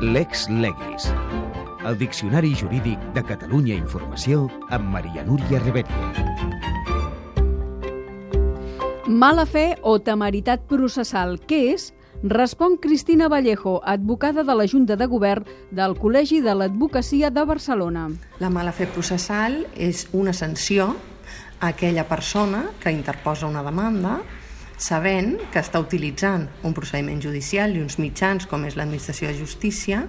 Lex Legis. El Diccionari Jurídic de Catalunya Informació amb Maria Núria Rebetlla. Mala fe o temeritat processal, què és? Respon Cristina Vallejo, advocada de la Junta de Govern del Col·legi de l'Advocacia de Barcelona. La mala fe processal és una sanció a aquella persona que interposa una demanda sabent que està utilitzant un procediment judicial i uns mitjans com és l'administració de justícia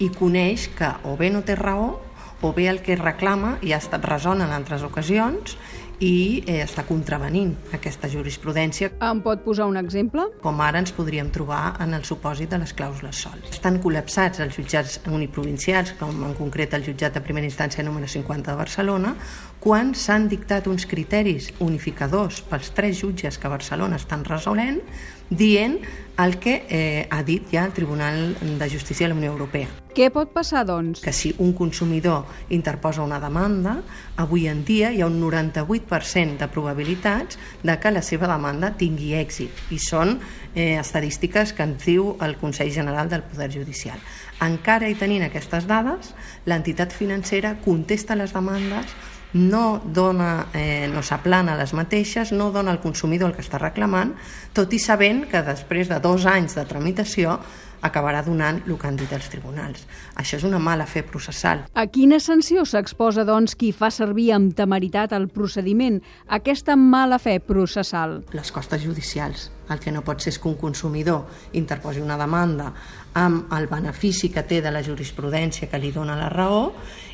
i coneix que o bé no té raó o bé el que reclama ja ha estat resolt en altres ocasions i eh, està contravenint aquesta jurisprudència. Em pot posar un exemple? Com ara ens podríem trobar en el supòsit de les clàusules sol. Estan col·lapsats els jutjats uniprovincials, com en concret el jutjat de primera instància número 50 de Barcelona, quan s'han dictat uns criteris unificadors pels tres jutges que Barcelona estan resolent, dient el que eh, ha dit ja el Tribunal de Justícia de la Unió Europea. Què pot passar, doncs? Que si un consumidor interposa una demanda, avui en dia hi ha un 98% de probabilitats de que la seva demanda tingui èxit. I són eh, estadístiques que ens diu el Consell General del Poder Judicial. Encara i tenint aquestes dades, l'entitat financera contesta les demandes no dona, eh, no s'aplana les mateixes, no dona al consumidor el que està reclamant, tot i sabent que després de dos anys de tramitació acabarà donant el que han dit els tribunals. Això és una mala fe processal. A quina sanció s'exposa, doncs, qui fa servir amb temeritat el procediment, aquesta mala fe processal? Les costes judicials. El que no pot ser és que un consumidor interposi una demanda amb el benefici que té de la jurisprudència que li dona la raó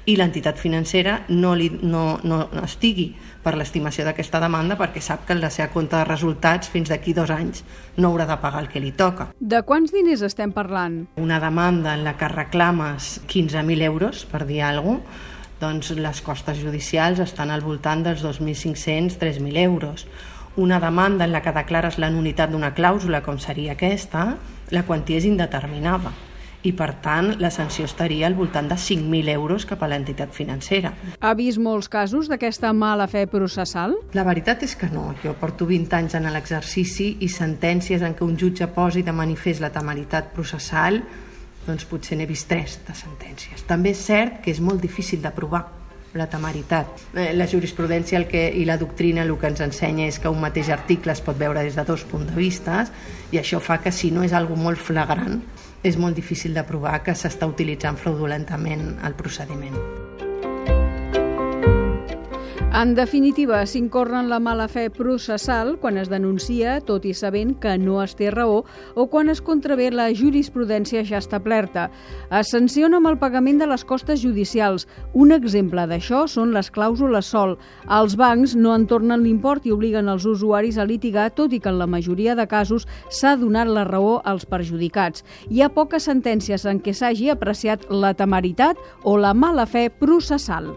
i l'entitat financera no, li, no, no estigui per l'estimació d'aquesta demanda perquè sap que la seva compte de resultats fins d'aquí dos anys no haurà de pagar el que li toca. De quants diners estem parlant? Una demanda en la que reclames 15.000 euros, per dir alguna cosa, doncs les costes judicials estan al voltant dels 2.500-3.000 euros. Una demanda en la que declares la nunitat d'una clàusula, com seria aquesta, la quantia és indeterminada i per tant la sanció estaria al voltant de 5.000 euros cap a l'entitat financera. Ha vist molts casos d'aquesta mala fe processal? La veritat és que no. Jo porto 20 anys en l'exercici i sentències en què un jutge posi de manifest la temeritat processal doncs potser n'he vist tres de sentències. També és cert que és molt difícil de provar la temeritat. Eh, la jurisprudència el que, i la doctrina el que ens ensenya és que un mateix article es pot veure des de dos punts de vista i això fa que si no és algo molt flagrant és molt difícil de provar que s'està utilitzant fraudulentament el procediment. En definitiva, s'incorre en la mala fe processal quan es denuncia, tot i sabent que no es té raó, o quan es contravé la jurisprudència ja establerta. Es sanciona amb el pagament de les costes judicials. Un exemple d'això són les clàusules sol. Els bancs no en tornen l'import i obliguen els usuaris a litigar, tot i que en la majoria de casos s'ha donat la raó als perjudicats. Hi ha poques sentències en què s'hagi apreciat la temeritat o la mala fe processal.